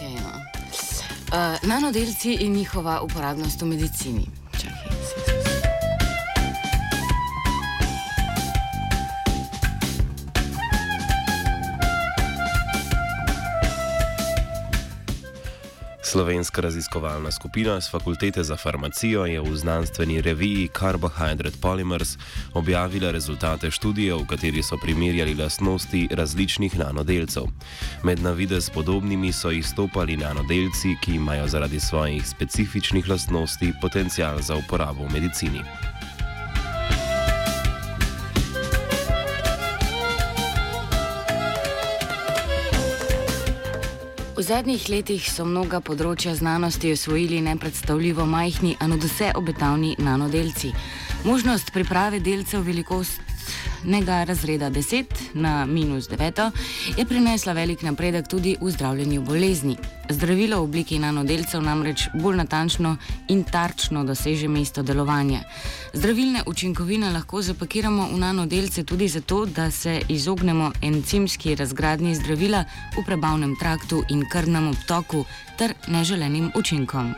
Okay, no. uh, nanodelci in njihova uporabnost v medicini. Slovenska raziskovalna skupina z Fakultete za farmacijo je v znanstveni reviji Carbohydrate Polymers objavila rezultate študije, v kateri so primerjali lastnosti različnih nanodelcev. Med navidez podobnimi so izstopali nanodelci, ki imajo zaradi svojih specifičnih lastnosti potencial za uporabo v medicini. V zadnjih letih so mnoga področja znanosti osvojili nepredstavljivo majhni, a nad vse obetavni nanodelci. Možnost priprave delcev velikost nekega razreda 10 na minus 9 je prinesla velik napredek tudi v zdravljenju bolezni. Zdravilo v obliki nanodelcev namreč bolj natančno in tarčno doseže mesto delovanja. Zdravilne učinkovine lahko zapakiramo v nanodelce tudi zato, da se izognemo encimski razgradnji zdravila v prebavnem traktu in krvnem obtoku ter neželenim učinkom.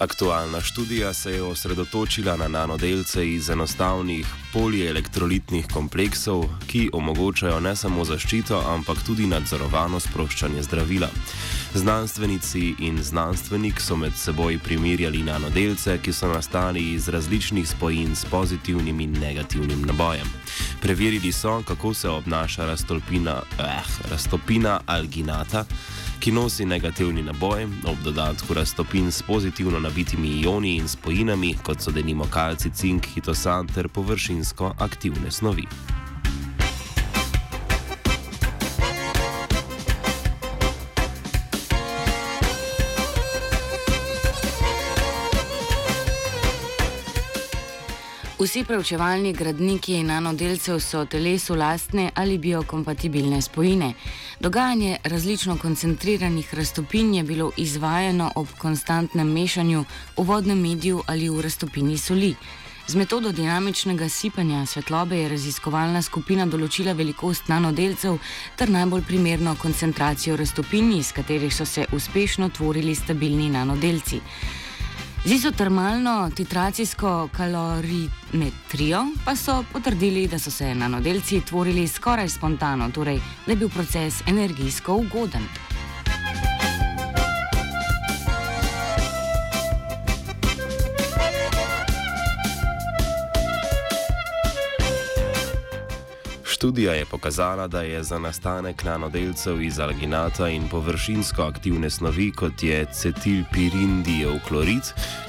Aktualna študija se je osredotočila na nanodelce iz enostavnih polielektrolitnih kompleksov, ki omogočajo ne samo zaščito, ampak tudi nadzorovano sproščanje zdravila. Znanstvenici in znanstvenik so med seboj primerjali nanodelce, ki so nastali iz različnih spojin s pozitivnim in negativnim nabojem. Preverili so, kako se obnaša raztopina, eh, raztopina alginata ki nosi negativni naboj, ob dodatku raztopin s pozitivno nabitimi ioni in spojinami, kot so denimo kalci, cink, hitosan ter površinsko aktivne snovi. Vsi preučevalni gradniki nanodelcev so telesu lastne ali biokompatibilne spojine. Dogajanje različno koncentriranih raztopin je bilo izvajano ob konstantnem mešanju v vodnem mediju ali v raztopini soli. Z metodo dinamičnega sipanja svetlobe je raziskovalna skupina določila velikost nanodelcev ter najbolj primerno koncentracijo raztopin, iz katerih so se uspešno tvorili stabilni nanodelci. Z izotermalno titracijsko kalorimetrijo pa so potrdili, da so se nanodelci tvorili skoraj spontano, torej da je bil proces energijsko ugoden. Študija je pokazala, da je za nastanek nanodelcev iz alginata in površinsko aktivne snovi, kot je cetilpirindijev klorid,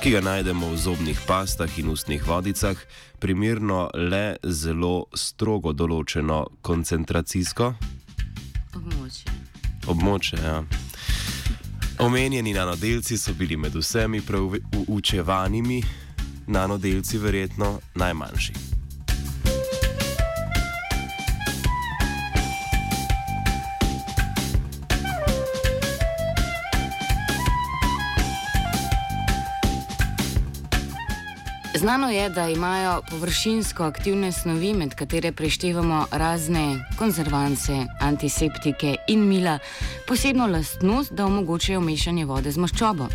ki ga najdemo v zobnih pastah in ustnih vodicah, primerno le zelo strogo določeno koncentracijsko območje. Območje, ja. Omenjeni nanodelci so bili med vsemi preučevanimi nanodelci verjetno najmanjši. Znano je, da imajo površinsko aktivne snovi, med katere preštevamo razne konzervance, antiseptike in mila, posebno lastnost, da omogočajo mešanje vode z maščobo.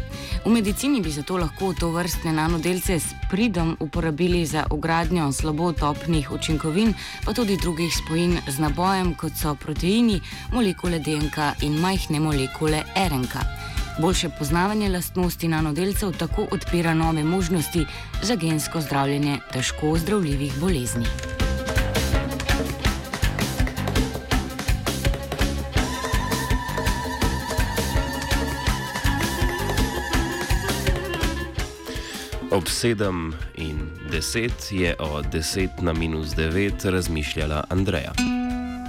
V medicini bi zato lahko to vrstne nanodelce s pridom uporabili za ugradnjo slabo topnih učinkovin, pa tudi drugih spojin z nabojem, kot so proteini, molekule DNK in majhne molekule RNK. Boljše poznavanje lastnosti nanodelcev tako odpira nove možnosti za gensko zdravljenje težko ozdravljivih bolezni. Ob 7 in 10 je od 10 na minus 9 razmišljala Andreja.